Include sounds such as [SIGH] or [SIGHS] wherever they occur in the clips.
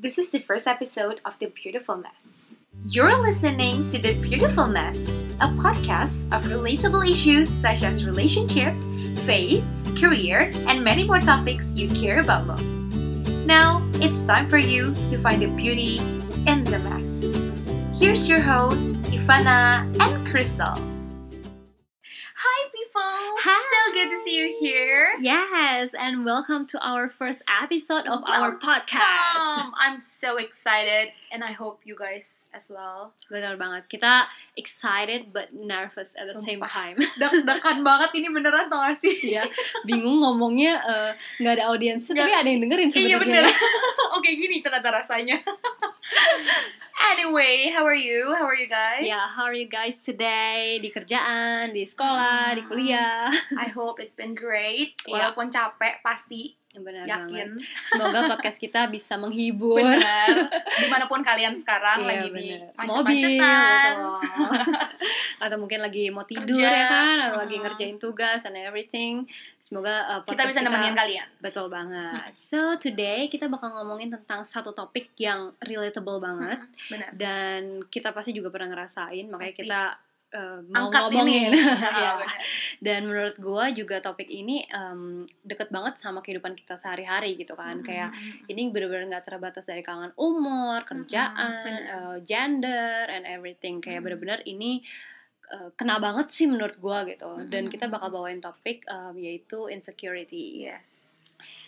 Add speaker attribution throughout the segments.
Speaker 1: This is the first episode of The Beautiful Mess. You're listening to The Beautiful Mess, a podcast of relatable issues such as relationships, faith, career, and many more topics you care about most. Now, it's time for you to find the beauty in the mess. Here's your hosts, Ivana and Crystal. Good to see you here.
Speaker 2: Yes, and welcome to our first episode of our podcast.
Speaker 1: Welcome. I'm so excited, and I hope you guys as well.
Speaker 2: Benar banget. Kita excited but nervous at the same
Speaker 1: Sumpah.
Speaker 2: time. [LAUGHS]
Speaker 1: Deg-degan banget ini beneran tau gak sih?
Speaker 2: ya, bingung ngomongnya eh, nggak ada audiensnya tapi ada yang dengerin
Speaker 1: Iya
Speaker 2: sebenarnya.
Speaker 1: bener. [LAUGHS] Oke gini ternyata rasanya. [LAUGHS] [LAUGHS] anyway, how are you? How are you guys?
Speaker 2: Ya, how are you guys today? Di kerjaan, di sekolah, di
Speaker 1: Hmm.
Speaker 2: kuliah.
Speaker 1: I hope it's been great. [LAUGHS] Walaupun capek pasti
Speaker 2: Benar
Speaker 1: yakin.
Speaker 2: banget. Semoga podcast kita bisa menghibur.
Speaker 1: Benar. Di mana pun kalian sekarang
Speaker 2: Iya,
Speaker 1: lagi di
Speaker 2: bener.
Speaker 1: macet-macetan.
Speaker 2: betul. atau mungkin lagi mau tidur
Speaker 1: Kerja.
Speaker 2: ya kan atau lagi
Speaker 1: Mm.
Speaker 2: ngerjain tugas and everything semoga uh,
Speaker 1: Kita bisa nemenin kalian.
Speaker 2: betul banget so today kita bakal ngomongin tentang satu topik yang relatable banget
Speaker 1: Benar.
Speaker 2: dan kita pasti juga pernah ngerasain makanya
Speaker 1: Pasti.
Speaker 2: kita uh, mau
Speaker 1: Angkat
Speaker 2: ngomongin
Speaker 1: ini. [LAUGHS]
Speaker 2: Ya.
Speaker 1: benar.
Speaker 2: dan menurut gua juga topik ini um, deket banget sama kehidupan kita sehari-hari gitu kan kayak
Speaker 1: Mm-mm.
Speaker 2: ini bener-bener nggak terbatas dari kalangan umur, kerjaan,
Speaker 1: bener.
Speaker 2: uh, gender, and everything. Kayak
Speaker 1: Mm.
Speaker 2: bener-bener ini uh, kena banget sih menurut gua gitu. Dan kita bakal bawain topik um, yaitu insecurity.
Speaker 1: Yes.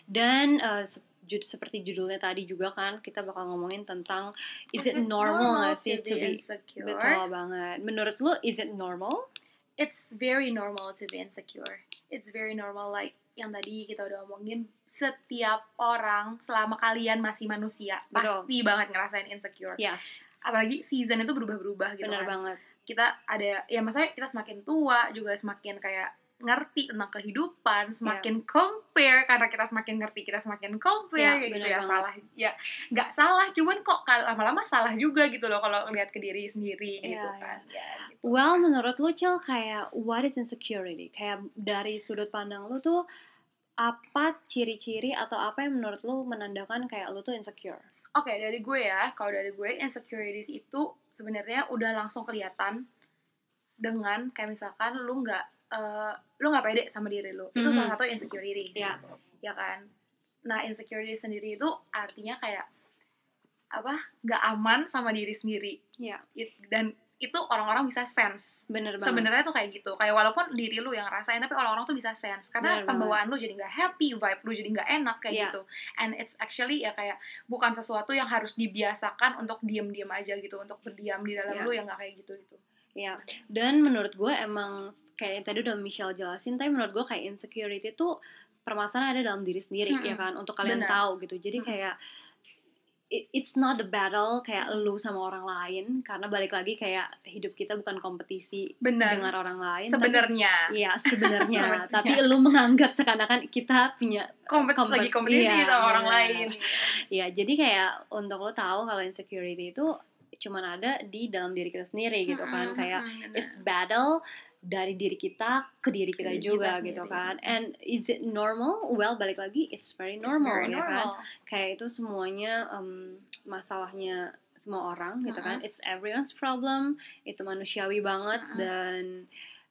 Speaker 2: Dan uh, se- ju- seperti judulnya tadi juga kan, kita bakal ngomongin tentang is it normal nggak sih to be
Speaker 1: insecure?
Speaker 2: betul banget. Menurut lu is it normal?
Speaker 1: It's very normal to be insecure. It's very normal like yang tadi kita udah omongin setiap orang selama kalian masih manusia
Speaker 2: Betul.
Speaker 1: pasti banget ngerasain insecure.
Speaker 2: Yes,
Speaker 1: Apalagi season itu berubah-berubah gitu
Speaker 2: benar
Speaker 1: kan.
Speaker 2: banget.
Speaker 1: Kita ada ya maksudnya kita semakin tua juga semakin kayak ngerti tentang kehidupan, semakin compare karena kita semakin ngerti kita semakin compare kayak gitu ya
Speaker 2: banget.
Speaker 1: salah ya nggak salah cuman kok lama-lama salah juga gitu loh kalau lihat ke diri sendiri gitu
Speaker 2: Iya,
Speaker 1: kan. Ya, gitu.
Speaker 2: Well, menurut lu Cil kayak what is insecurity? Kayak dari sudut pandang lu tuh apa ciri-ciri atau apa yang menurut lu menandakan kayak lu tuh insecure?
Speaker 1: Oke, dari gue ya, kalau dari gue insecurities itu sebenarnya udah langsung kelihatan dengan kayak misalkan lu nggak eh, lu nggak pede sama diri lu. Itu
Speaker 2: Mhm.
Speaker 1: salah satu insecurity.
Speaker 2: Ya.
Speaker 1: Ya kan? Nah, insecurity sendiri itu artinya kayak apa? nggak aman sama diri sendiri.
Speaker 2: Ya,
Speaker 1: It- dan itu orang-orang bisa sense.
Speaker 2: bener banget.
Speaker 1: Sebenarnya tuh kayak gitu. Kayak walaupun diri lu yang ngerasain tapi orang-orang tuh bisa sense karena
Speaker 2: Bener
Speaker 1: pembawaan lu jadi nggak happy, vibe lu jadi nggak enak kayak
Speaker 2: Iya.
Speaker 1: gitu. And it's actually ya kayak bukan sesuatu yang harus dibiasakan untuk diam-diam aja gitu, untuk berdiam di dalam
Speaker 2: Iya.
Speaker 1: lu yang nggak kayak gitu gitu.
Speaker 2: Ya, dan menurut gue emang kayak yang tadi udah Michelle jelasin, tapi menurut gue kayak insecurity tuh permasalahan ada dalam diri sendiri
Speaker 1: Mm-mm.
Speaker 2: ya kan, untuk kalian
Speaker 1: Benar.
Speaker 2: tahu gitu. Jadi
Speaker 1: Mm-mm.
Speaker 2: kayak it- it's not a battle kayak lu sama orang lain karena balik lagi kayak hidup kita bukan kompetisi
Speaker 1: Benar.
Speaker 2: dengan orang lain.
Speaker 1: Sebenarnya
Speaker 2: Iya [LAUGHS] sebenarnya, tapi lu menganggap seakan-akan kita punya
Speaker 1: kompet
Speaker 2: kompet-
Speaker 1: lagi kompetisi
Speaker 2: iya,
Speaker 1: sama orang
Speaker 2: benar.
Speaker 1: lain.
Speaker 2: ya jadi kayak untuk lo tahu kalau insecurity itu cuman ada di dalam diri kita sendiri gitu kan kayak it's battle dari diri kita ke diri kita
Speaker 1: Diri
Speaker 2: juga
Speaker 1: kita
Speaker 2: gitu kan and is it normal well balik lagi it's very
Speaker 1: It's
Speaker 2: normal
Speaker 1: very
Speaker 2: ya kan kayak itu semuanya em, masalahnya semua orang gitu kan
Speaker 1: Mm-mm.
Speaker 2: it's everyone's problem itu manusiawi banget
Speaker 1: Mm-mm.
Speaker 2: dan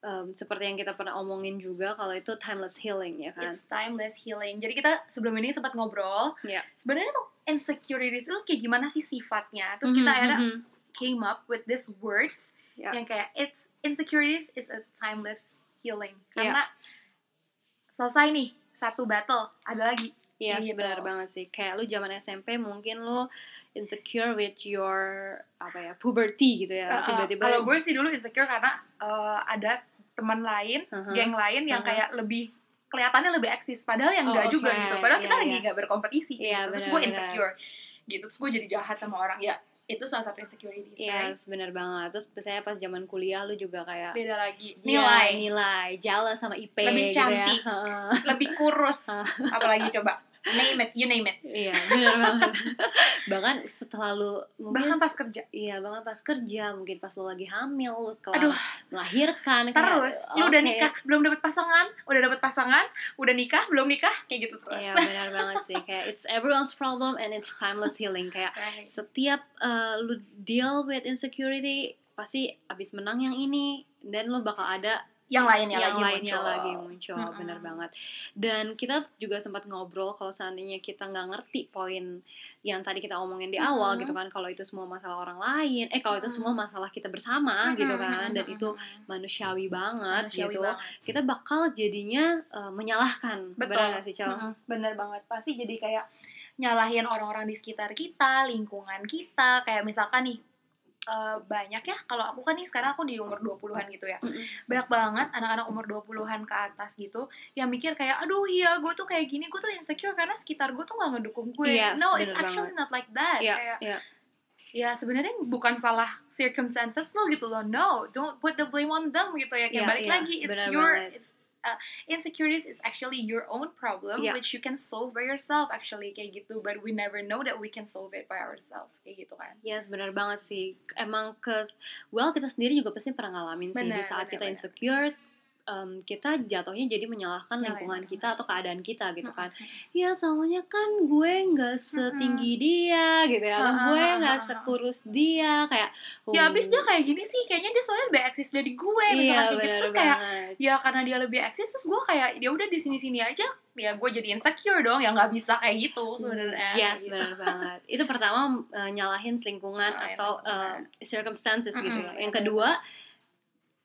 Speaker 2: em, seperti yang kita pernah omongin juga kalau itu timeless healing ya kan
Speaker 1: It's timeless healing. Jadi kita sebelum ini sempat ngobrol.
Speaker 2: Iya.
Speaker 1: Sebenarnya tuh insecurities itu kayak gimana sih sifatnya? Terus
Speaker 2: Mhm,
Speaker 1: kita akhirnya
Speaker 2: mhm.
Speaker 1: Came up with these words
Speaker 2: Ya.
Speaker 1: yang kayak it's insecurities is a timeless healing. Karena selesai nih satu battle, ada lagi.
Speaker 2: Iya,
Speaker 1: Gitu.
Speaker 2: benar banget sih. Kayak lu zaman SMP mungkin lu insecure with your apa ya puberty gitu ya.
Speaker 1: Uh, uh,
Speaker 2: Tiba-tiba
Speaker 1: Kalau gue sih dulu insecure karena uh, ada teman lain,
Speaker 2: Uh-huh.
Speaker 1: geng lain yang
Speaker 2: Uh-huh.
Speaker 1: kayak lebih kelihatannya lebih eksis padahal yang
Speaker 2: Oh,
Speaker 1: enggak juga gitu. Padahal kita
Speaker 2: Iya,
Speaker 1: lagi
Speaker 2: iya.
Speaker 1: nggak berkompetisi
Speaker 2: Iya,
Speaker 1: gitu. Terus gue insecure gitu. Terus gue jadi jahat sama orang. Ya, itu salah satu insecurities, right?
Speaker 2: Yes, benar banget. Terus misalnya pas zaman kuliah lu juga kayak
Speaker 1: Beda lagi.
Speaker 2: Iya,
Speaker 1: Nilai
Speaker 2: nilai, jealous sama IP
Speaker 1: Lebih
Speaker 2: gitu ya.
Speaker 1: cantik. Lebih kurus. Apalagi coba name it you name it
Speaker 2: iya benar banget bahkan setelah lu mungkin
Speaker 1: bahkan pas kerja
Speaker 2: iya bahkan pas kerja mungkin pas lu lagi hamil lu kelar
Speaker 1: Aduh.
Speaker 2: melahirkan kayak,
Speaker 1: terus lu udah
Speaker 2: oke.
Speaker 1: nikah belum dapet pasangan udah dapet pasangan udah nikah belum nikah kayak gitu terus
Speaker 2: Iya benar banget sih kayak it's everyone's problem and it's timeless healing kayak
Speaker 1: Right.
Speaker 2: setiap uh, lu deal with insecurity pasti abis menang yang ini dan lu bakal ada
Speaker 1: yang lainnya
Speaker 2: yang
Speaker 1: lagi
Speaker 2: lainnya
Speaker 1: muncul.
Speaker 2: lagi muncul
Speaker 1: Mm-mm.
Speaker 2: benar banget dan kita juga sempat ngobrol kalau seandainya kita nggak ngerti poin yang tadi kita omongin di awal
Speaker 1: Mm-mm.
Speaker 2: gitu kan kalau itu semua masalah orang lain eh kalau itu semua masalah kita bersama gitu
Speaker 1: Mm-mm,
Speaker 2: kan dan
Speaker 1: mm-mm,
Speaker 2: itu
Speaker 1: mm-mm.
Speaker 2: manusiawi banget
Speaker 1: Manusiawi
Speaker 2: gitu
Speaker 1: banget.
Speaker 2: kita bakal jadinya uh, menyalahkan
Speaker 1: Betul.
Speaker 2: benar sih Cel?
Speaker 1: Mm-mm, bener banget pasti jadi kayak nyalahin orang-orang di sekitar kita lingkungan kita kayak misalkan nih eh, banyak ya. Kalau aku kan nih sekarang aku di umur 20-an gitu ya.
Speaker 2: Mm-mm.
Speaker 1: banyak banget anak-anak umur 20-an ke atas gitu yang mikir kayak aduh iya gue tuh kayak gini gue tuh insecure karena sekitar gue tuh gak ngedukung gue.
Speaker 2: Yes,
Speaker 1: no it's actually not like that.
Speaker 2: Iya,
Speaker 1: kayak
Speaker 2: iya.
Speaker 1: ya sebenarnya bukan salah circumstances lo gitu loh. No don't put the blame on them gitu ya. Kayak
Speaker 2: Iya,
Speaker 1: balik
Speaker 2: iya,
Speaker 1: lagi it's your
Speaker 2: banget.
Speaker 1: it's uh, insecurities is actually your own problem
Speaker 2: Iya.
Speaker 1: which you can solve by yourself actually kayak gitu but we never know that we can solve it by ourselves kayak gitu kan
Speaker 2: Yes, benar banget sih. Emang ke well kita sendiri juga pasti pernah ngalamin sih di
Speaker 1: Benar,
Speaker 2: saat
Speaker 1: benar,
Speaker 2: kita
Speaker 1: benar.
Speaker 2: insecure em, kita jatuhnya jadi menyalahkan lingkungan kita atau keadaan kita gitu kan. Ya soalnya kan gue nggak setinggi dia gitu ya, atau gue nggak sekurus dia kayak.
Speaker 1: ya
Speaker 2: oh,
Speaker 1: abis dia kayak gini sih kayaknya dia soalnya lebih eksis dari gue
Speaker 2: Iya
Speaker 1: misalkan kayak gitu terus kayak
Speaker 2: banget.
Speaker 1: ya karena dia lebih eksis terus gue kayak dia udah di sini sini aja ya gue jadi insecure dong ya nggak bisa kayak gitu sebenarnya
Speaker 2: Yes,
Speaker 1: Kayak gitu.
Speaker 2: benar banget. Itu pertama eh, nyalahin lingkungan
Speaker 1: Nyalahin
Speaker 2: atau
Speaker 1: lingkungan.
Speaker 2: eh, circumstances gitu ya. Yang kedua,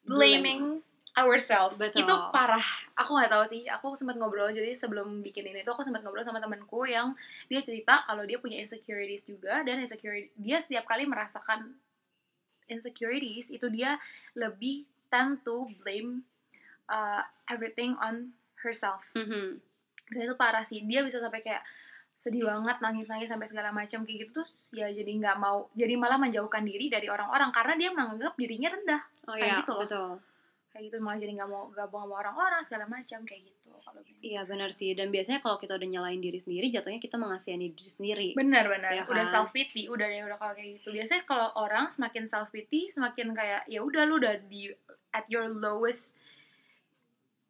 Speaker 1: blaming ourselves.
Speaker 2: Betul.
Speaker 1: itu parah. Aku nggak tahu sih. Aku sempat ngobrol jadi sebelum bikin ini tuh aku sempat ngobrol sama temanku yang dia cerita kalau dia punya insecurities juga dan insecurity dia setiap kali merasakan insecurities itu dia lebih tend to blame uh, everything on herself.
Speaker 2: Mhm,
Speaker 1: dan itu parah sih. Dia bisa sampai kayak sedih banget nangis nangis sampai segala macam kayak gitu terus ya jadi nggak mau jadi malah menjauhkan diri dari orang-orang karena dia menganggap dirinya rendah.
Speaker 2: Oh
Speaker 1: Kayak
Speaker 2: iya
Speaker 1: gitu loh.
Speaker 2: betul.
Speaker 1: Kayak gitu malah jadi nggak mau gabung sama orang-orang segala macam kayak gitu kalau gini.
Speaker 2: Iya benar sih dan biasanya kalau kita udah nyalain diri sendiri jatuhnya kita mengasihani diri sendiri.
Speaker 1: benar benar
Speaker 2: Ya
Speaker 1: udah
Speaker 2: kan?
Speaker 1: self pity udah ya udah kalau kayak gitu biasanya kalau orang semakin self pity semakin kayak ya udah lu udah di at your lowest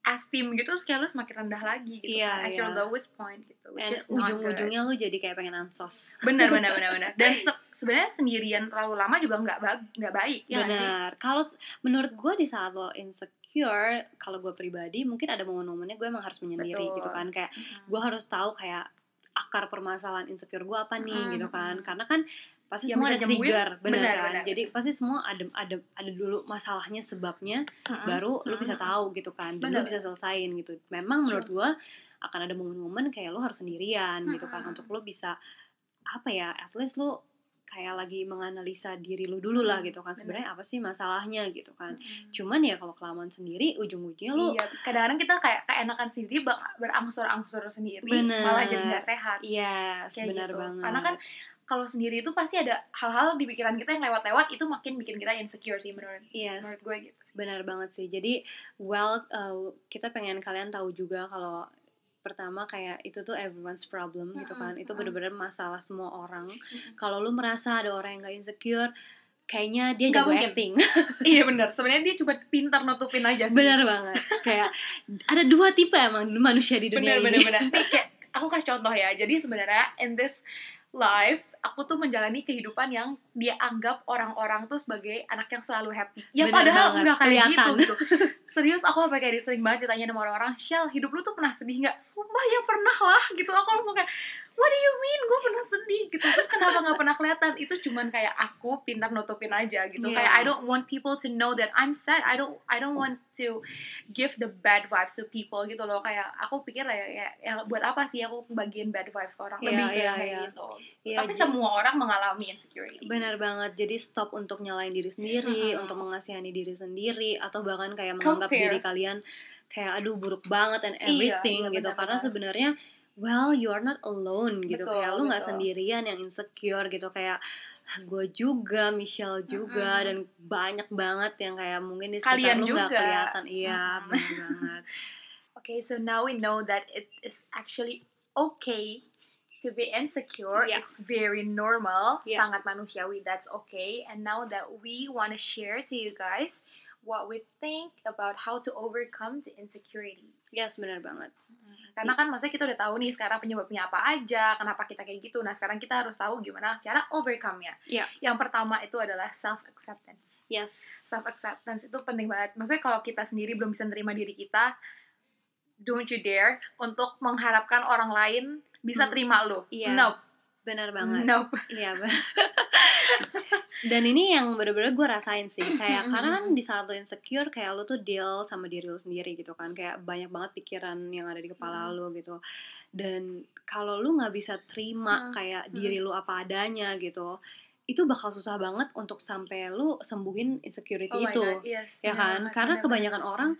Speaker 1: esteem gitu terus kayak lu semakin rendah lagi gitu
Speaker 2: Iya,
Speaker 1: kan at your
Speaker 2: iya.
Speaker 1: lowest point gitu which
Speaker 2: And
Speaker 1: is
Speaker 2: ujung-ujungnya lu jadi kayak pengen ansos.
Speaker 1: benar benar benar benar [LAUGHS] dan se- sebenarnya sendirian terlalu lama juga nggak ba- nggak baik ya?
Speaker 2: Benar. Kalau menurut gue di saat lo insecure, kalau gue pribadi mungkin ada momen-momennya gue emang harus menyendiri
Speaker 1: Betul.
Speaker 2: gitu kan kayak
Speaker 1: Mm-mm.
Speaker 2: gue harus tahu kayak akar permasalahan insecure gue apa nih
Speaker 1: Mm,
Speaker 2: gitu kan karena kan pasti
Speaker 1: Yang
Speaker 2: semua ada trigger bener,
Speaker 1: benar,
Speaker 2: kan
Speaker 1: benar.
Speaker 2: jadi pasti semua ada ada ada dulu masalahnya sebabnya
Speaker 1: Mm-mm.
Speaker 2: baru lu bisa tahu gitu kan dan
Speaker 1: Benar,
Speaker 2: lu bisa selesain gitu memang
Speaker 1: Sure.
Speaker 2: menurut gue akan ada momen-momen kayak lu harus sendirian gitu kan untuk lu bisa apa ya at least lu kayak lagi menganalisa diri lu dulu lah gitu kan
Speaker 1: benar.
Speaker 2: sebenarnya apa sih masalahnya gitu kan
Speaker 1: Mm-mm.
Speaker 2: cuman ya kalau kelamaan sendiri ujung-ujungnya lu
Speaker 1: Iya, kadang-kadang kita kayak keenakan sendiri berangsur-angsur sendiri,
Speaker 2: Bener.
Speaker 1: malah jadi nggak sehat.
Speaker 2: iya
Speaker 1: Kayak
Speaker 2: benar
Speaker 1: gitu.
Speaker 2: banget
Speaker 1: Karena kan kalau sendiri itu pasti ada hal-hal di pikiran kita yang lewat-lewat itu makin bikin kita insecure sih menurut
Speaker 2: yes
Speaker 1: menurut gue gitu. sih.
Speaker 2: Benar banget sih. Jadi, well, uh, kita pengen kalian tahu juga kalau pertama kayak itu tuh everyone's problem gitu kan. Itu bener-bener masalah semua orang.
Speaker 1: Mm-mm.
Speaker 2: Kalau lu merasa ada orang yang gak insecure, kayaknya dia jago
Speaker 1: mungkin.
Speaker 2: acting. [LAUGHS]
Speaker 1: iya benar. Sebenarnya dia cuma pintar nutupin aja sih.
Speaker 2: bener banget. kayak ada dua tipe emang manusia di dunia
Speaker 1: bener
Speaker 2: ini. [LAUGHS]
Speaker 1: Nih, kayak aku kasih contoh ya. Jadi sebenarnya in this life aku tuh menjalani kehidupan yang dia anggap orang-orang tuh sebagai anak yang selalu happy. Ya
Speaker 2: Bener
Speaker 1: padahal
Speaker 2: banget,
Speaker 1: udah kayak gitu, gitu. Serius aku sampai kayak sering banget ditanya sama orang-orang, Shell, hidup lu tuh pernah sedih nggak? Sumpah ya pernah lah gitu. Aku langsung kayak, what do you mean? Gue pernah sedih gitu. Terus kenapa nggak pernah kelihatan? Itu cuman kayak aku pintar nutupin aja gitu.
Speaker 2: Yeah.
Speaker 1: Kayak I don't want people to know that I'm sad. I don't I don't want to give the bad vibes to people gitu loh. Kayak aku pikir lah ya, ya, ya buat apa sih aku bagian bad vibes ke orang
Speaker 2: Iya,
Speaker 1: lebih
Speaker 2: iya,
Speaker 1: kayak
Speaker 2: iya.
Speaker 1: gitu.
Speaker 2: Iya,
Speaker 1: Tapi
Speaker 2: jadi-
Speaker 1: semua orang mengalami insecurity.
Speaker 2: Benar banget. Jadi stop untuk nyalain diri sendiri,
Speaker 1: Mm-mm.
Speaker 2: untuk mengasihani diri sendiri atau bahkan kayak menganggap
Speaker 1: Compare.
Speaker 2: diri kalian kayak aduh buruk banget and
Speaker 1: Iya,
Speaker 2: everything
Speaker 1: iya,
Speaker 2: gitu.
Speaker 1: benar,
Speaker 2: Karena
Speaker 1: benar.
Speaker 2: sebenarnya well you are not alone gitu.
Speaker 1: Betul,
Speaker 2: kayak lu nggak sendirian yang insecure gitu kayak gue juga, Michelle juga
Speaker 1: Mm-mm.
Speaker 2: dan banyak banget yang kayak mungkin di
Speaker 1: Kalian
Speaker 2: sekitar lu nggak
Speaker 1: juga.
Speaker 2: kelihatan. Iya,
Speaker 1: Mm-mm.
Speaker 2: benar banget. [LAUGHS]
Speaker 1: Okay, so now we know that it is actually okay to be insecure.
Speaker 2: Yeah.
Speaker 1: It's very normal,
Speaker 2: Yeah.
Speaker 1: sangat manusiawi. That's okay. And now that we want to share to you guys what we think about how to overcome the insecurity.
Speaker 2: Yes, benar banget.
Speaker 1: Karena kan maksudnya kita udah tahu nih sekarang penyebabnya apa aja, kenapa kita kayak gitu. Nah, sekarang kita harus tahu gimana cara overcome-nya.
Speaker 2: Iya.
Speaker 1: Yang pertama itu adalah self acceptance.
Speaker 2: Yes.
Speaker 1: Self acceptance itu penting banget. Maksudnya kalau kita sendiri belum bisa nerima diri kita, don't you dare untuk mengharapkan orang lain bisa
Speaker 2: Hmm.
Speaker 1: terima lo.
Speaker 2: Iya.
Speaker 1: Nope.
Speaker 2: Benar banget.
Speaker 1: Nope.
Speaker 2: Iya. [LAUGHS] Dan ini yang bener-bener gue rasain sih [CLEARS THROAT] kayak karena kan di saat lo insecure kayak lo tuh deal sama diri lo sendiri gitu kan kayak banyak banget pikiran yang ada di kepala
Speaker 1: Hmm.
Speaker 2: lo gitu dan kalau lo nggak bisa terima
Speaker 1: Hmm.
Speaker 2: kayak
Speaker 1: Hmm.
Speaker 2: diri lo apa adanya gitu itu bakal susah banget untuk sampai lo sembuhin insecurity
Speaker 1: Oh
Speaker 2: itu
Speaker 1: God, yes,
Speaker 2: ya
Speaker 1: bener
Speaker 2: kan karena kebanyakan
Speaker 1: banget.
Speaker 2: orang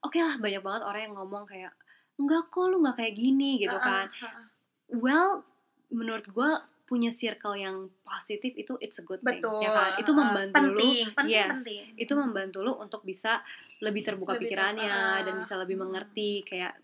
Speaker 2: oke lah banyak banget orang yang ngomong kayak enggak kok lu nggak kayak gini gitu
Speaker 1: Uh-uh,
Speaker 2: kan
Speaker 1: uh-uh.
Speaker 2: well menurut gue punya circle yang positif itu it's a good thing
Speaker 1: Betul.
Speaker 2: ya kan itu membantu lu
Speaker 1: penting, penting,
Speaker 2: yes
Speaker 1: penting.
Speaker 2: itu membantu lu untuk bisa lebih terbuka
Speaker 1: Lebih
Speaker 2: pikirannya
Speaker 1: uh-uh.
Speaker 2: dan bisa lebih mengerti kayak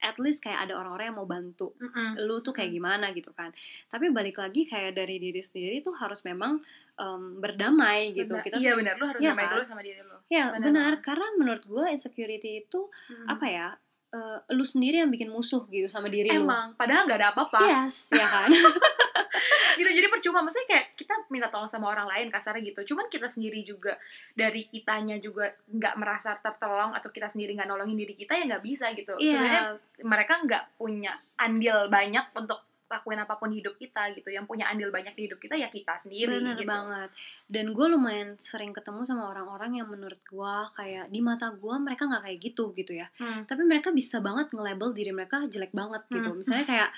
Speaker 2: at least kayak ada orang-orang yang mau bantu
Speaker 1: Mm-mm.
Speaker 2: lu tuh kayak gimana gitu kan tapi balik lagi kayak dari diri sendiri tuh harus memang em, berdamai gitu
Speaker 1: Benar.
Speaker 2: kita
Speaker 1: iya benar lu harus
Speaker 2: Iya
Speaker 1: damai
Speaker 2: kan?
Speaker 1: dulu sama diri lu.
Speaker 2: ya
Speaker 1: benar
Speaker 2: benar, karena menurut gue insecurity itu
Speaker 1: Mm.
Speaker 2: apa ya eh, lu sendiri yang bikin musuh gitu sama diri lu
Speaker 1: Emang, padahal nggak ada apa-apa.
Speaker 2: yes ya kan [LAUGHS] [LAUGHS]
Speaker 1: gitu jadi percuma maksudnya kayak kita minta tolong sama orang lain kasarnya gitu cuman kita sendiri juga dari kitanya juga nggak merasa tertolong atau kita sendiri nggak nolongin diri kita ya nggak bisa gitu sebenarnya
Speaker 2: Iya,
Speaker 1: mereka nggak punya andil banyak untuk lakuin apa pun hidup kita gitu yang punya andil banyak di hidup kita ya kita sendiri
Speaker 2: bener
Speaker 1: gitu
Speaker 2: banget. Dan gue lumayan sering ketemu sama orang-orang yang menurut gue kayak di mata gue mereka nggak kayak gitu gitu ya.
Speaker 1: Hmm.
Speaker 2: Tapi mereka bisa banget nge-label diri mereka jelek banget gitu.
Speaker 1: Hmm.
Speaker 2: Misalnya kayak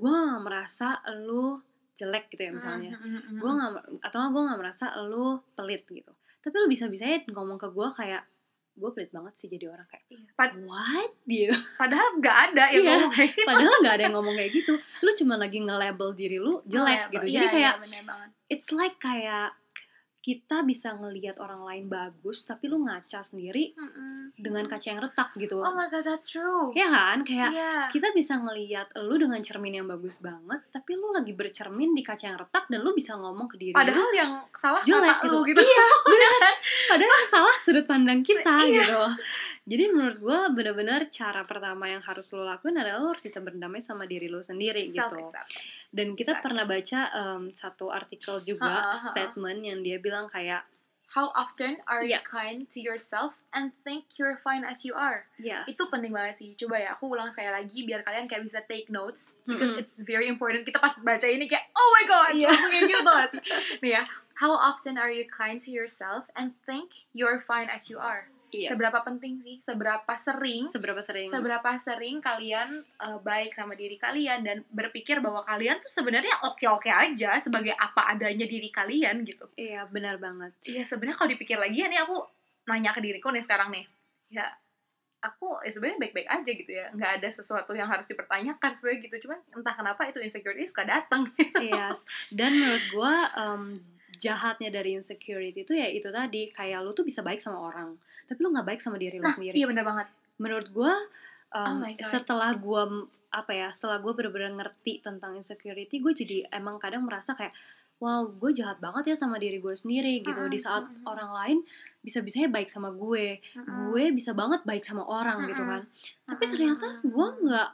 Speaker 2: gue merasa lu jelek gitu ya misalnya.
Speaker 1: Hmm, hmm, hmm,
Speaker 2: Gue nggak atau gue nggak merasa lu pelit gitu. Tapi lu bisa-bisanya ngomong ke gue kayak gue pelit banget sih jadi orang kayak
Speaker 1: Iya. Pad-
Speaker 2: what gitu. [LAUGHS]
Speaker 1: padahal nggak ada yang
Speaker 2: Iya.
Speaker 1: ngomong kayak gitu.
Speaker 2: Padahal nggak ada yang [LAUGHS] ngomong kayak gitu. Lu cuma lagi nge-label diri lu jelek gitu.
Speaker 1: Iya,
Speaker 2: Jadi kayak
Speaker 1: iya, banget.
Speaker 2: it's like kayak kita bisa ngelihat orang lain bagus tapi lu ngaca sendiri
Speaker 1: Mm-mm.
Speaker 2: dengan kaca yang retak gitu
Speaker 1: oh my god that's true
Speaker 2: ya kan kayak
Speaker 1: Iya.
Speaker 2: kita bisa ngelihat lu dengan cermin yang bagus banget tapi lu lagi bercermin di kaca yang retak dan lu bisa ngomong ke diri lu
Speaker 1: padahal yang salah
Speaker 2: jelek
Speaker 1: mata
Speaker 2: gitu.
Speaker 1: lu gitu
Speaker 2: Iya, benar. [LAUGHS] Padahal yang salah sudut pandang kita
Speaker 1: Iya.
Speaker 2: gitu. Jadi menurut gue benar-benar cara pertama yang harus lo lakuin adalah lo harus bisa berdamai sama diri lo sendiri
Speaker 1: self
Speaker 2: gitu. Dan kita
Speaker 1: Exactly.
Speaker 2: pernah baca em, satu artikel juga
Speaker 1: Ha-ha, ha-ha.
Speaker 2: statement yang dia bilang kayak
Speaker 1: how often are you
Speaker 2: Iya.
Speaker 1: kind to yourself and think you're fine as you are
Speaker 2: yes.
Speaker 1: itu penting banget sih coba ya aku ulang sekali lagi biar kalian kayak bisa take notes because
Speaker 2: Mm-mm.
Speaker 1: it's very important kita pas baca ini kayak oh my god
Speaker 2: Iya.
Speaker 1: langsung kayak gitu [LAUGHS] sih nih ya how often are you kind to yourself and think you're fine as you are
Speaker 2: Iya.
Speaker 1: seberapa penting sih seberapa sering
Speaker 2: seberapa sering
Speaker 1: seberapa sering kalian uh, baik sama diri kalian dan berpikir bahwa kalian tuh sebenarnya oke-oke aja sebagai apa adanya diri kalian gitu.
Speaker 2: Iya, benar banget.
Speaker 1: Iya sebenarnya kalau dipikir lagi ya nih aku nanya ke diriku nih sekarang nih. Ya aku ya sebenarnya baik-baik aja gitu ya. nggak ada sesuatu yang harus dipertanyakan sebenarnya gitu. Cuman entah kenapa itu insecurity suka datang.
Speaker 2: Iya. [LAUGHS] Dan menurut gue em, jahatnya dari insecurity itu ya itu tadi kayak lu tuh bisa baik sama orang, tapi lu nggak baik sama diri lu
Speaker 1: Nah,
Speaker 2: sendiri.
Speaker 1: iya bener banget.
Speaker 2: menurut gue
Speaker 1: Oh my God.
Speaker 2: setelah gue apa ya setelah gue bener-bener ngerti tentang insecurity gue jadi emang kadang merasa kayak wow gue jahat banget ya sama diri gue sendiri gitu di
Speaker 1: Mm-mm,
Speaker 2: saat
Speaker 1: mm-mm.
Speaker 2: orang lain bisa-bisanya baik sama gue
Speaker 1: Mm-mm.
Speaker 2: gue bisa banget baik sama orang gitu
Speaker 1: Mm-mm.
Speaker 2: kan tapi
Speaker 1: Mm-mm,
Speaker 2: ternyata
Speaker 1: mm-mm.
Speaker 2: gue nggak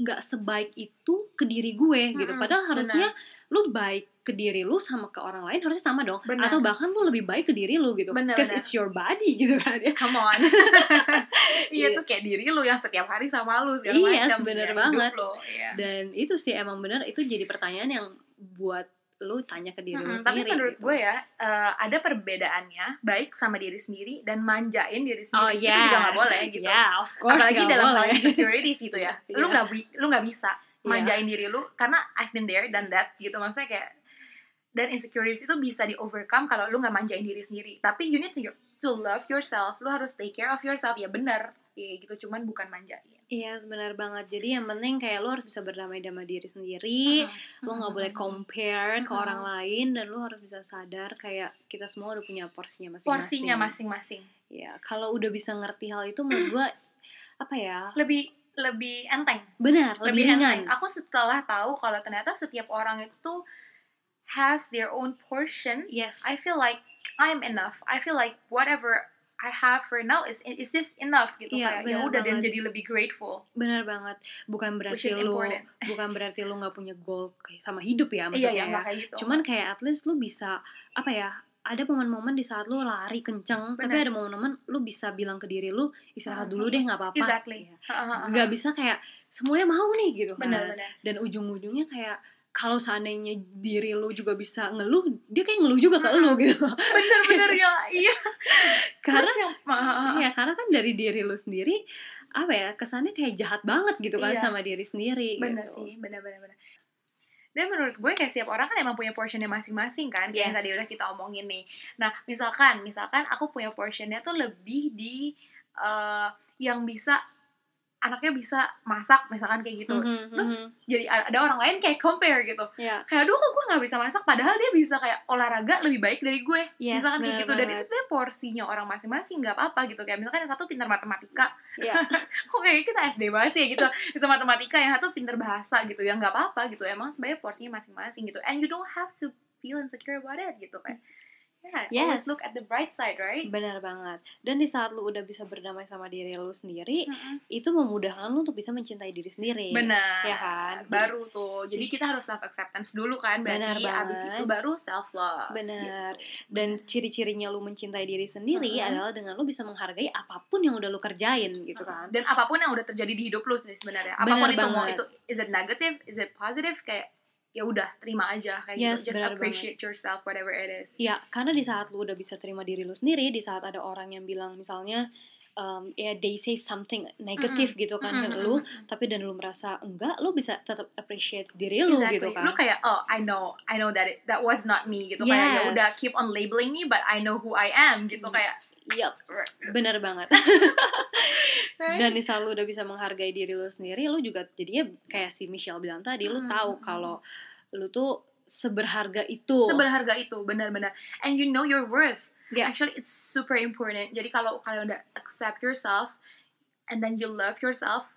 Speaker 2: nggak sebaik itu ke diri gue gitu padahal harusnya lu baik ke diri lu sama ke orang lain harusnya sama dong
Speaker 1: Benar.
Speaker 2: atau bahkan lu lebih baik ke diri lu gitu because it's your body [LAUGHS] gitu kan ya
Speaker 1: Come on. [LAUGHS] iya
Speaker 2: Iya.
Speaker 1: tuh kayak diri lu yang setiap hari sama lu segala
Speaker 2: Iya,
Speaker 1: macam.
Speaker 2: bener
Speaker 1: ya,
Speaker 2: banget.
Speaker 1: lo, iya.
Speaker 2: dan itu sih emang bener itu jadi pertanyaan yang buat lu tanya ke diri lu
Speaker 1: Mm-mm, tapi
Speaker 2: sendiri
Speaker 1: menurut
Speaker 2: gitu.
Speaker 1: gue ya eh, ada perbedaannya baik sama diri sendiri dan manjain diri sendiri
Speaker 2: oh
Speaker 1: itu
Speaker 2: yes.
Speaker 1: juga nggak boleh gitu
Speaker 2: ya of course
Speaker 1: apalagi dalam hal insecurities gitu ya [LAUGHS] lu
Speaker 2: Iya.
Speaker 1: nggak bi- lu nggak bisa
Speaker 2: Iya.
Speaker 1: manjain diri lu karena I've been there dan that gitu. Maksudnya kayak dan insecurities itu bisa di overcome kalau lu nggak manjain diri sendiri. Tapi you need to to love yourself. Lu harus take care of yourself. Ya benar ya gitu. Cuman bukan manjain.
Speaker 2: Iya benar banget. Jadi yang penting kayak lu harus bisa berdamai sama diri sendiri. Lu nggak boleh compare ke
Speaker 1: Mm-mm.
Speaker 2: orang lain dan lu harus bisa sadar kayak kita semua udah punya porsinya masing-masing.
Speaker 1: Porsinya masing-masing.
Speaker 2: Ya kalau udah bisa ngerti hal itu menurut gua [CLEARS THROAT] apa ya?
Speaker 1: Lebih lebih enteng.
Speaker 2: Benar lebih, ringan.
Speaker 1: enteng. aku setelah tahu kalau ternyata setiap orang itu has their own portion
Speaker 2: yes.
Speaker 1: I feel like I'm enough. I feel like whatever I have for now is is just enough gitu.
Speaker 2: Iya,
Speaker 1: kayak ya udah dan jadi lebih grateful.
Speaker 2: Benar banget. Bukan berarti lu [LAUGHS] bukan berarti lu nggak punya goal sama hidup ya
Speaker 1: iya
Speaker 2: maksudnya
Speaker 1: ya
Speaker 2: ya.
Speaker 1: nggak kayak gitu.
Speaker 2: Cuman kayak at least lu bisa apa ya ada momen-momen di saat lu lari kenceng tapi
Speaker 1: Benar.
Speaker 2: ada momen-momen lu bisa bilang ke diri lu istirahat dulu deh nggak apa-apa.
Speaker 1: Exactly. Heeh,
Speaker 2: nggak bisa kayak semuanya mau nih gitu kan.
Speaker 1: Benar-benar
Speaker 2: dan ujung-ujungnya kayak kalau seandainya diri lu juga bisa ngeluh dia kayak ngeluh juga ke lu gitu.
Speaker 1: Benar-benar ya. Iya. [LAUGHS]
Speaker 2: Karena ya karena kan dari diri lu sendiri apa ya kesannya kayak jahat banget gitu kan
Speaker 1: Iya.
Speaker 2: sama diri sendiri
Speaker 1: bener
Speaker 2: gitu.
Speaker 1: sih bener bener bener dan menurut gue kayak setiap orang kan emang punya portionnya masing-masing kan kayak yang
Speaker 2: Yes.
Speaker 1: tadi udah kita omongin nih nah misalkan misalkan aku punya portionnya tuh lebih di eh, yang bisa anaknya bisa masak misalkan kayak gitu.
Speaker 2: Mhm,
Speaker 1: Terus,
Speaker 2: mhm.
Speaker 1: jadi ada orang lain kayak compare gitu.
Speaker 2: Ya
Speaker 1: kayak aduh kok gue nggak bisa masak? Padahal dia bisa kayak olahraga lebih baik dari gue.
Speaker 2: Yes,
Speaker 1: misalkan kayak gitu. Dan itu sebenarnya porsinya orang masing-masing nggak apa-apa gitu. Kayak misalkan yang satu pintar matematika.
Speaker 2: Ya [LAUGHS]
Speaker 1: kok kayak kita SD banget ya gitu. Bisa matematika yang satu pinter bahasa gitu. Ya nggak apa-apa gitu. Emang sebenarnya porsinya masing-masing gitu. And you don't have to feel insecure about it gitu kan yeah, always
Speaker 2: Yes.
Speaker 1: look at the bright side right?
Speaker 2: Benar banget. Dan di saat lu udah bisa berdamai sama diri lu sendiri itu memudahkan lu untuk bisa mencintai diri sendiri.
Speaker 1: Benar.
Speaker 2: Ya kan?
Speaker 1: baru tuh. Jadi kita harus self acceptance dulu kan
Speaker 2: Benar
Speaker 1: berarti abis
Speaker 2: banget.
Speaker 1: itu baru self love
Speaker 2: benar dan ciri-cirinya lu mencintai diri sendiri
Speaker 1: Mhm.
Speaker 2: adalah dengan lu bisa menghargai apa pun yang udah lu kerjain gitu kan?
Speaker 1: Dan apa pun yang udah terjadi di hidup lu sebenarnya.
Speaker 2: Benar
Speaker 1: apa pun itu mau itu is it negative? Is it positive? Kayak ya udah terima aja kayak
Speaker 2: Yes,
Speaker 1: gitu just appreciate yourself whatever it is
Speaker 2: Ya, karena di saat lu udah bisa terima diri lu sendiri, di saat ada orang yang bilang misalnya um, ya they say something negatif gitu kan ke
Speaker 1: Mm-mm,
Speaker 2: lu,
Speaker 1: mm-mm.
Speaker 2: tapi dan lu merasa enggak, lu bisa tetap appreciate diri lu
Speaker 1: Exactly.
Speaker 2: gitu kan.
Speaker 1: Lu kayak oh I know I know that it, that was not me gitu kayak ya
Speaker 2: Yes.
Speaker 1: udah keep on labeling me but I know who I am gitu
Speaker 2: Hmm.
Speaker 1: kayak
Speaker 2: Yup, bener banget. [LAUGHS] Dan di saat lu udah bisa menghargai diri lu sendiri, lu juga jadinya kayak si Michelle bilang tadi, lu
Speaker 1: Mm-mm,
Speaker 2: tahu
Speaker 1: mm-mm.
Speaker 2: kalau lu tuh seberharga itu.
Speaker 1: seberharga itu benar-benar and you know your worth
Speaker 2: Yeah.
Speaker 1: actually it's super important jadi kalau kalian udah accept yourself and then you love yourself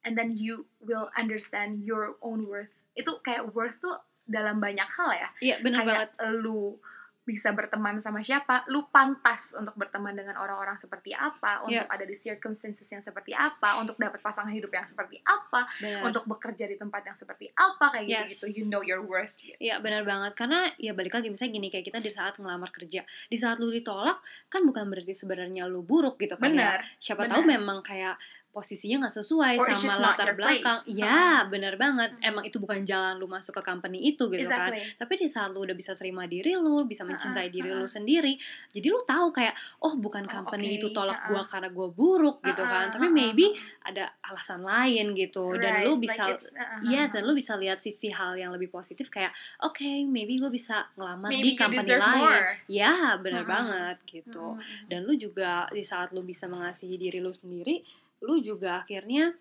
Speaker 1: and then you will understand your own worth itu kayak worth tuh dalam banyak hal ya
Speaker 2: Iya, bener banget.
Speaker 1: kayak lu bisa berteman sama siapa, lu pantas untuk berteman dengan orang-orang seperti apa, untuk
Speaker 2: Iya.
Speaker 1: ada di circumstances yang seperti apa, untuk dapat pasangan hidup yang seperti apa,
Speaker 2: Bener.
Speaker 1: untuk bekerja di tempat yang seperti apa kayak
Speaker 2: Yes.
Speaker 1: gitu-gitu. You know your worth.
Speaker 2: Iya benar banget karena ya balik lagi misalnya gini kayak kita di saat ngelamar kerja di saat lu ditolak kan bukan berarti sebenarnya lu buruk gitu kan ya
Speaker 1: Benar.
Speaker 2: siapa
Speaker 1: benar.
Speaker 2: tahu memang kayak posisinya nggak sesuai
Speaker 1: Or
Speaker 2: sama latar belakang iya benar banget
Speaker 1: Hmm.
Speaker 2: emang itu bukan jalan lu masuk ke company itu gitu kan
Speaker 1: Exactly.
Speaker 2: tapi di saat lu udah bisa terima diri lu bisa mencintai
Speaker 1: Ha-ha,
Speaker 2: diri lu sendiri jadi lu tahu kayak oh bukan
Speaker 1: Oh,
Speaker 2: company
Speaker 1: oke,
Speaker 2: itu tolak
Speaker 1: ha-ha.
Speaker 2: gua karena gua buruk gitu
Speaker 1: Ha-ha,
Speaker 2: kan tapi
Speaker 1: ha-ha,
Speaker 2: maybe ada alasan lain gitu dan
Speaker 1: Right,
Speaker 2: lu
Speaker 1: like
Speaker 2: bisa
Speaker 1: it's- uh-huh.
Speaker 2: Iya, dan lu bisa lihat sisi hal yang lebih positif kayak, oke, maybe gue bisa ngelamar
Speaker 1: Maybe
Speaker 2: di company lain.
Speaker 1: more.
Speaker 2: Ya, benar
Speaker 1: Mm-mm.
Speaker 2: banget gitu.
Speaker 1: Mm-mm.
Speaker 2: Dan lu juga di saat lu bisa mengasihi diri lu sendiri, lu juga akhirnya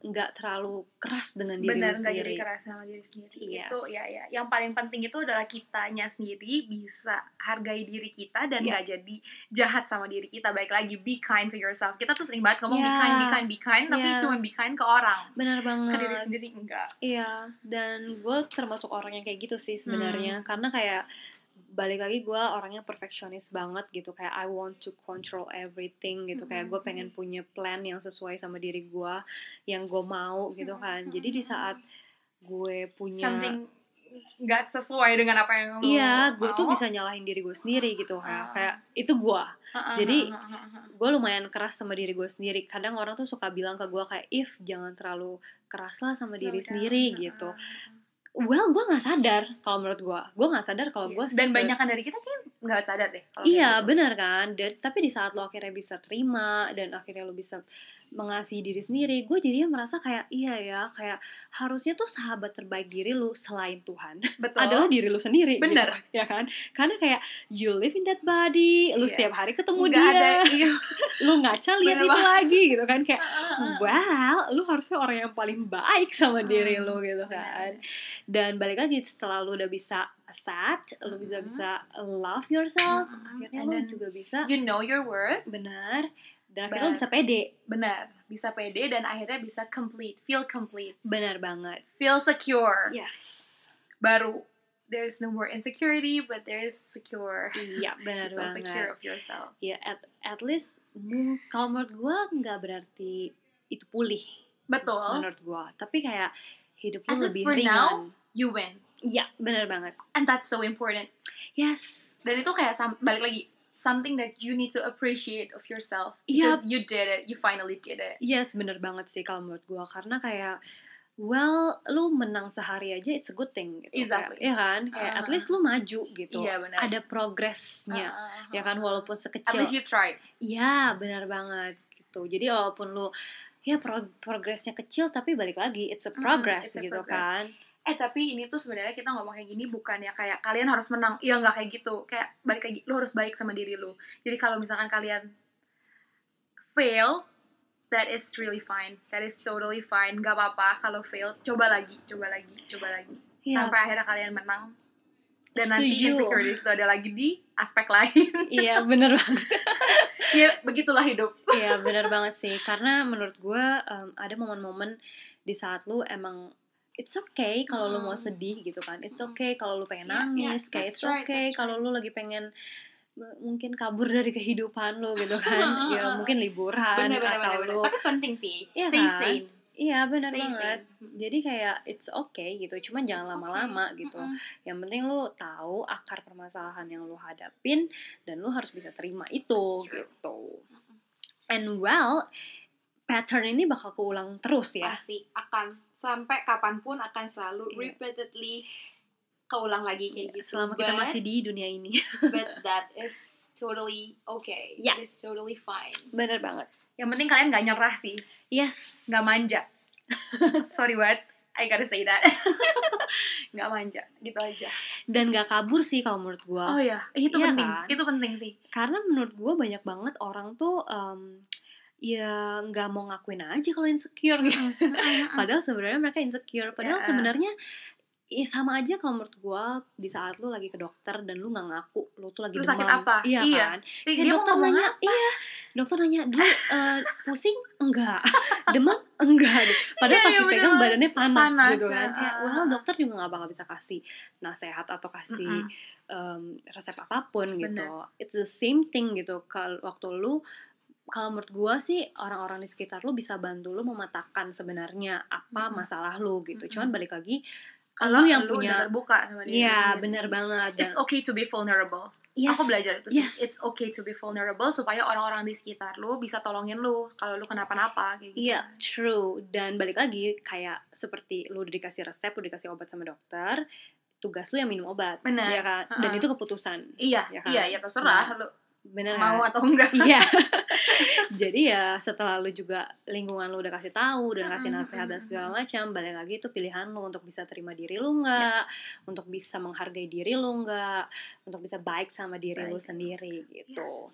Speaker 2: nggak terlalu keras dengan diri
Speaker 1: benar nggak
Speaker 2: sendiri.
Speaker 1: jadi keras sama diri sendiri
Speaker 2: Yes.
Speaker 1: itu ya ya yang paling penting itu adalah kitanya sendiri bisa hargai diri kita dan
Speaker 2: Ya.
Speaker 1: nggak jadi jahat sama diri kita baik lagi be kind to yourself kita tuh sering banget ngomong be
Speaker 2: Ya.
Speaker 1: kind be kind be kind tapi
Speaker 2: Yes.
Speaker 1: cuma be kind ke orang
Speaker 2: Benar
Speaker 1: ke diri
Speaker 2: banget.
Speaker 1: sendiri enggak
Speaker 2: Iya, dan gue termasuk orang yang kayak gitu sih sebenarnya,
Speaker 1: Hmm.
Speaker 2: karena kayak balik lagi gue orangnya perfeksionis banget gitu kayak I want to control everything gitu kayak gue pengen punya plan yang sesuai sama diri gue yang gue mau gitu kan
Speaker 1: Mm-mm.
Speaker 2: jadi di saat gue punya
Speaker 1: something nggak sesuai dengan apa yang
Speaker 2: iya gue tuh bisa nyalahin diri gue sendiri gitu kayak
Speaker 1: Ah.
Speaker 2: kayak itu gue jadi- gue lumayan keras sama diri gue sendiri kadang orang tuh suka bilang ke gue kayak if jangan terlalu keras lah sama
Speaker 1: Slow
Speaker 2: diri
Speaker 1: down.
Speaker 2: sendiri gitu. Well gue nggak sadar kalau menurut gue gue nggak sadar kalau gue
Speaker 1: dan banyakan dari kita kayak nggak sadar deh
Speaker 2: Iya
Speaker 1: gitu.
Speaker 2: benar kan dan, Tapi di saat lo akhirnya bisa terima Dan akhirnya lo bisa mengasihi diri sendiri Gue jadinya merasa kayak Iya ya Kayak harusnya tuh sahabat terbaik diri lo Selain Tuhan [LAUGHS]
Speaker 1: betul
Speaker 2: Adalah diri lo sendiri
Speaker 1: Bener.
Speaker 2: gitu, Ya kan Karena kayak You live in that body Lo
Speaker 1: Iya.
Speaker 2: setiap hari ketemu
Speaker 1: nggak
Speaker 2: dia
Speaker 1: ada iya [LAUGHS]
Speaker 2: Lo ngaca lihat itu lagi gitu kan Kayak. [LAUGHS] Wow Lo harusnya orang yang paling baik sama diri
Speaker 1: Hmm,
Speaker 2: lo gitu kan Dan balik lagi setelah lo udah bisa accept Lo bisa
Speaker 1: Mhm.
Speaker 2: bisa love yourself
Speaker 1: Mhm.
Speaker 2: Akhirnya
Speaker 1: And
Speaker 2: lo
Speaker 1: then
Speaker 2: juga bisa
Speaker 1: you know your worth.
Speaker 2: Benar. Dan akhirnya lo bisa pede.
Speaker 1: Benar bisa pede dan akhirnya bisa complete feel complete.
Speaker 2: Benar banget.
Speaker 1: Feel secure.
Speaker 2: Yes.
Speaker 1: Baru there's no more insecurity but there's secure.
Speaker 2: Iya benar
Speaker 1: feel secure
Speaker 2: banget.
Speaker 1: of yourself.
Speaker 2: Ya at at least kalau menurut gue nggak berarti itu pulih.
Speaker 1: Betul.
Speaker 2: Menurut gue tapi kayak hidup lu lebih
Speaker 1: for
Speaker 2: ringan.
Speaker 1: now, you win
Speaker 2: iya benar banget
Speaker 1: and that's so important
Speaker 2: yes
Speaker 1: dan itu kayak balik lagi something that you need to appreciate of yourself
Speaker 2: Iya.
Speaker 1: because you did it you finally did it
Speaker 2: Yes, bener banget sih kalau menurut gue karena kayak well lu menang sehari aja it's a good thing gitu
Speaker 1: Exactly.
Speaker 2: Kayak, ya kan kayak at
Speaker 1: Uh-uh.
Speaker 2: least lu maju gitu
Speaker 1: Iya, benar.
Speaker 2: ada progresnya
Speaker 1: Uh-uh.
Speaker 2: ya kan walaupun
Speaker 1: at
Speaker 2: sekecil
Speaker 1: least you tried
Speaker 2: Iya, benar banget gitu. Jadi walaupun lu ya pro- progresnya kecil tapi balik lagi it's a
Speaker 1: Mm,
Speaker 2: progress
Speaker 1: it's a
Speaker 2: gitu
Speaker 1: progress.
Speaker 2: kan.
Speaker 1: Eh tapi ini tuh sebenarnya kita ngomong kayak gini bukan ya kayak kalian harus menang. Iya nggak kayak gitu. Kayak balik lagi lu harus baik sama diri lu. Jadi kalau misalkan kalian fail that is really fine. That is totally fine. Nggak apa-apa. Kalau fail coba lagi coba lagi coba lagi.
Speaker 2: Iya.
Speaker 1: sampai akhirnya kalian menang. Dan nanti
Speaker 2: Setuju.
Speaker 1: insecurities itu ada lagi di aspek lain.
Speaker 2: Iya, bener banget. [LAUGHS]
Speaker 1: ya begitulah hidup.
Speaker 2: Iya, bener banget sih. Karena menurut gue em, ada momen-momen di saat lu emang it's okay kalau lu mau
Speaker 1: Mm.
Speaker 2: sedih gitu kan. It's okay kalau lu pengen
Speaker 1: Yeah, yeah,
Speaker 2: nangis, kayak it's
Speaker 1: right,
Speaker 2: okay
Speaker 1: that's
Speaker 2: kalau lu lagi pengen mungkin kabur [LAUGHS] dari kehidupan lu gitu [LAUGHS] kan. ya mungkin liburan
Speaker 1: bener-bener
Speaker 2: atau lu
Speaker 1: tapi penting sih
Speaker 2: Iya
Speaker 1: stay
Speaker 2: kan?
Speaker 1: sane
Speaker 2: Iya benar banget.
Speaker 1: sane.
Speaker 2: Jadi kayak it's okay gitu. Cuman jangan lama-lama
Speaker 1: okay.
Speaker 2: gitu.
Speaker 1: Mm-mm.
Speaker 2: Yang penting lu tahu akar permasalahan yang lu hadapin dan lu harus bisa terima itu gitu. And well, pattern ini bakal keulang terus ya.
Speaker 1: pasti akan sampai kapan pun akan selalu
Speaker 2: Iya.
Speaker 1: repeatedly keulang lagi kayak gitu.
Speaker 2: Selama kita
Speaker 1: But-
Speaker 2: masih di dunia ini.
Speaker 1: but [LAUGHS] that is totally okay.
Speaker 2: Yeah.
Speaker 1: That is totally fine.
Speaker 2: bener banget.
Speaker 1: Yang penting kalian gak nyerah sih,
Speaker 2: Yes.
Speaker 1: gak manja. [LAUGHS] Sorry what, I gotta say that. [LAUGHS] gak manja, gitu aja.
Speaker 2: Dan gak kabur sih kalau menurut gua.
Speaker 1: Oh ya, itu
Speaker 2: Iya
Speaker 1: penting,
Speaker 2: kan?
Speaker 1: itu penting sih.
Speaker 2: Karena menurut gua banyak banget orang tuh em, ya nggak mau ngakuin aja kalau insecure gitu. [LAUGHS] Padahal sebenarnya mereka insecure. Padahal
Speaker 1: Ya.
Speaker 2: sebenarnya ya sama aja kalau menurut gua di saat lu lagi ke dokter dan lu nggak ngaku lu tuh lagi
Speaker 1: Lu
Speaker 2: demam.
Speaker 1: sakit apa?
Speaker 2: Iya,
Speaker 1: Iya.
Speaker 2: kan?
Speaker 1: Dia, dia
Speaker 2: dokter nanya,
Speaker 1: apa?
Speaker 2: iya. Dokter nanya, "Dulu eh, pusing enggak? [LAUGHS] Demam enggak?" gitu. Padahal
Speaker 1: Iya,
Speaker 2: pas
Speaker 1: iya,
Speaker 2: dipegang
Speaker 1: bener.
Speaker 2: badannya panas,
Speaker 1: Panas,
Speaker 2: gitu kan.
Speaker 1: ya.
Speaker 2: Well, dokter juga nggak bakal bisa kasih nasihat atau kasih
Speaker 1: Mm-mm.
Speaker 2: em, resep apa pun gitu.
Speaker 1: Bener.
Speaker 2: It's the same thing gitu. Kalau waktu lu kalau menurut gua sih orang-orang di sekitar lu bisa bantu lu mematakan sebenarnya apa
Speaker 1: Mm-mm.
Speaker 2: masalah lu gitu.
Speaker 1: Mm-mm.
Speaker 2: Cuman balik lagi
Speaker 1: Kalau
Speaker 2: lu yang
Speaker 1: lu
Speaker 2: punya
Speaker 1: udah terbuka sama lu
Speaker 2: Iya, bener banget. Dan,
Speaker 1: It's okay to be vulnerable.
Speaker 2: yes,
Speaker 1: Aku belajar itu sih.
Speaker 2: yes.
Speaker 1: It's okay to be vulnerable supaya orang-orang di sekitar lu bisa tolongin lu kalau lu kenapa-napa kayak gitu.
Speaker 2: Iya, true. Dan balik lagi kayak seperti lu udah dikasih resep, lu dikasih obat sama dokter, tugas lu yang minum obat,
Speaker 1: Bener.
Speaker 2: ya kan? Dan
Speaker 1: Ha-ha.
Speaker 2: itu keputusan,
Speaker 1: Iya,
Speaker 2: Ya kan?
Speaker 1: iya, ya terserah lu
Speaker 2: bener
Speaker 1: mau atau enggak.
Speaker 2: Iya. [LAUGHS] Jadi ya setelah lu juga lingkungan lu udah kasih tahu dan kasih nasihat dan segala macam, balik lagi itu pilihan lu untuk bisa terima diri lu nggak, untuk bisa menghargai diri lu nggak, untuk bisa baik sama diri lu
Speaker 1: Baik.
Speaker 2: sendiri gitu.
Speaker 1: Yes.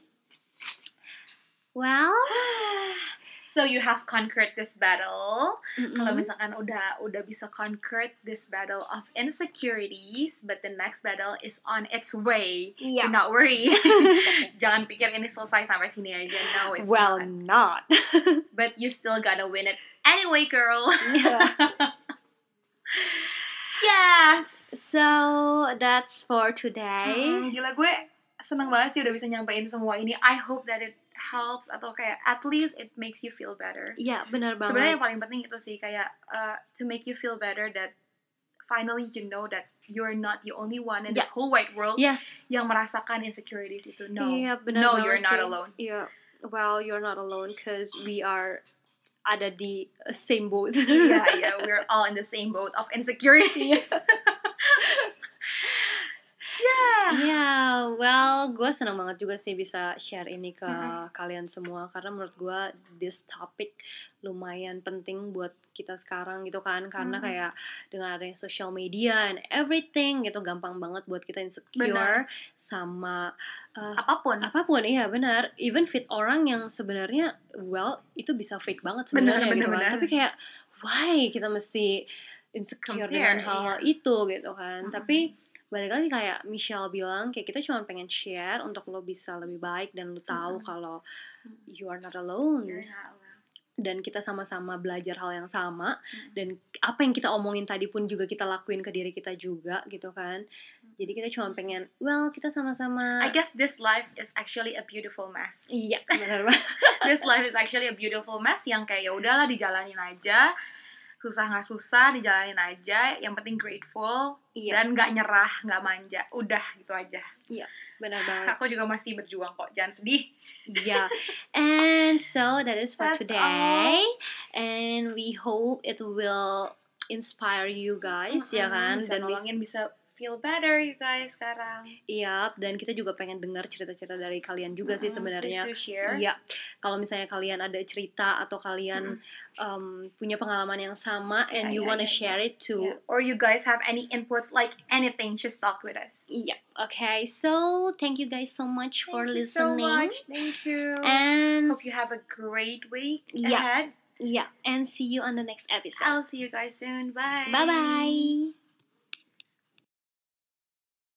Speaker 2: Well, [SIGHS]
Speaker 1: So you have conquered this battle. Kalau
Speaker 2: mm-mm.
Speaker 1: misalkan udah udah bisa conquer this battle of insecurities, but the next battle is on its way.
Speaker 2: Iya.
Speaker 1: Do not worry. [LAUGHS] [LAUGHS] Jangan pikir ini selesai sampai sini aja. No, it's
Speaker 2: well,
Speaker 1: not.
Speaker 2: not. [LAUGHS]
Speaker 1: But you still gotta win it anyway, girl. yes.
Speaker 2: So that's for today.
Speaker 1: Mm, gila gue seneng banget sih udah bisa nyampein semua ini. I hope that it helps atau kayak at least it makes you feel better.
Speaker 2: Iya benar banget.
Speaker 1: Sebenarnya yang paling penting itu sih kayak uh, to make you feel better that finally you know that you're not the only one in this
Speaker 2: Yeah.
Speaker 1: whole wide world
Speaker 2: yes.
Speaker 1: yang merasakan insecurities itu. No.
Speaker 2: Iya benar
Speaker 1: no, you're not
Speaker 2: sih.
Speaker 1: alone.
Speaker 2: Iya. Well, you're not alone because we are ada di same boat.
Speaker 1: yeah, [LAUGHS] yeah, we're all in the same boat of insecurities. yeah.
Speaker 2: Iya, well, gue senang banget juga sih bisa share ini ke
Speaker 1: Mm-mm.
Speaker 2: kalian semua karena menurut gue this topic lumayan penting buat kita sekarang gitu kan karena
Speaker 1: Mm-mm.
Speaker 2: kayak dengan adanya social media and everything gitu gampang banget buat kita insecure
Speaker 1: Benar.
Speaker 2: sama uh,
Speaker 1: Apa
Speaker 2: pun. apa pun iya benar even fit orang yang sebenarnya well itu bisa fake banget
Speaker 1: Benar,
Speaker 2: sebenarnya gitu
Speaker 1: benar,
Speaker 2: kan tapi kayak why kita mesti insecure
Speaker 1: Compare,
Speaker 2: dengan hal-hal
Speaker 1: iya.
Speaker 2: itu gitu kan
Speaker 1: Mm-mm.
Speaker 2: tapi balik lagi kayak Michelle bilang kayak kita cuma pengen share untuk lo bisa lebih baik dan lo tahu
Speaker 1: Mm-mm.
Speaker 2: kalau you are not alone
Speaker 1: You're not alone.
Speaker 2: dan kita sama-sama belajar hal yang sama
Speaker 1: Mm.
Speaker 2: dan apa yang kita omongin tadi pun juga kita lakuin ke diri kita juga gitu kan jadi kita cuma pengen well kita sama-sama
Speaker 1: I guess this life is actually a beautiful mess.
Speaker 2: iya benar banget [LAUGHS]
Speaker 1: this life is actually a beautiful mess yang kayak ya udahlah dijalanin aja susah nggak susah dijalanin aja yang penting grateful
Speaker 2: iya
Speaker 1: dan nggak nyerah nggak manja udah gitu aja
Speaker 2: benar banget
Speaker 1: aku juga masih berjuang kok jangan sedih
Speaker 2: Yeah. and so that is for
Speaker 1: That's
Speaker 2: today. And we hope it will inspire you guys, ya kan?
Speaker 1: bisa
Speaker 2: Dan
Speaker 1: nolongin bisa feel better you guys sekarang
Speaker 2: Iya, dan kita juga pengen dengar cerita-cerita dari kalian juga sih
Speaker 1: Mm-mm,
Speaker 2: sebenarnya.
Speaker 1: please do share
Speaker 2: Iya, kalau misalnya kalian ada cerita atau kalian um, punya pengalaman yang sama and
Speaker 1: Iya,
Speaker 2: you
Speaker 1: iya,
Speaker 2: wanna
Speaker 1: iya,
Speaker 2: share it to
Speaker 1: Yeah. or you guys have any inputs like anything just talk with us
Speaker 2: Iya, okay. So thank you guys so much for
Speaker 1: Thank you so
Speaker 2: listening.
Speaker 1: much thank you
Speaker 2: And
Speaker 1: hope you have a great week
Speaker 2: Yeah.
Speaker 1: ahead
Speaker 2: yeah, and see you on the next episode.
Speaker 1: I'll see you guys soon bye
Speaker 2: Bye bye.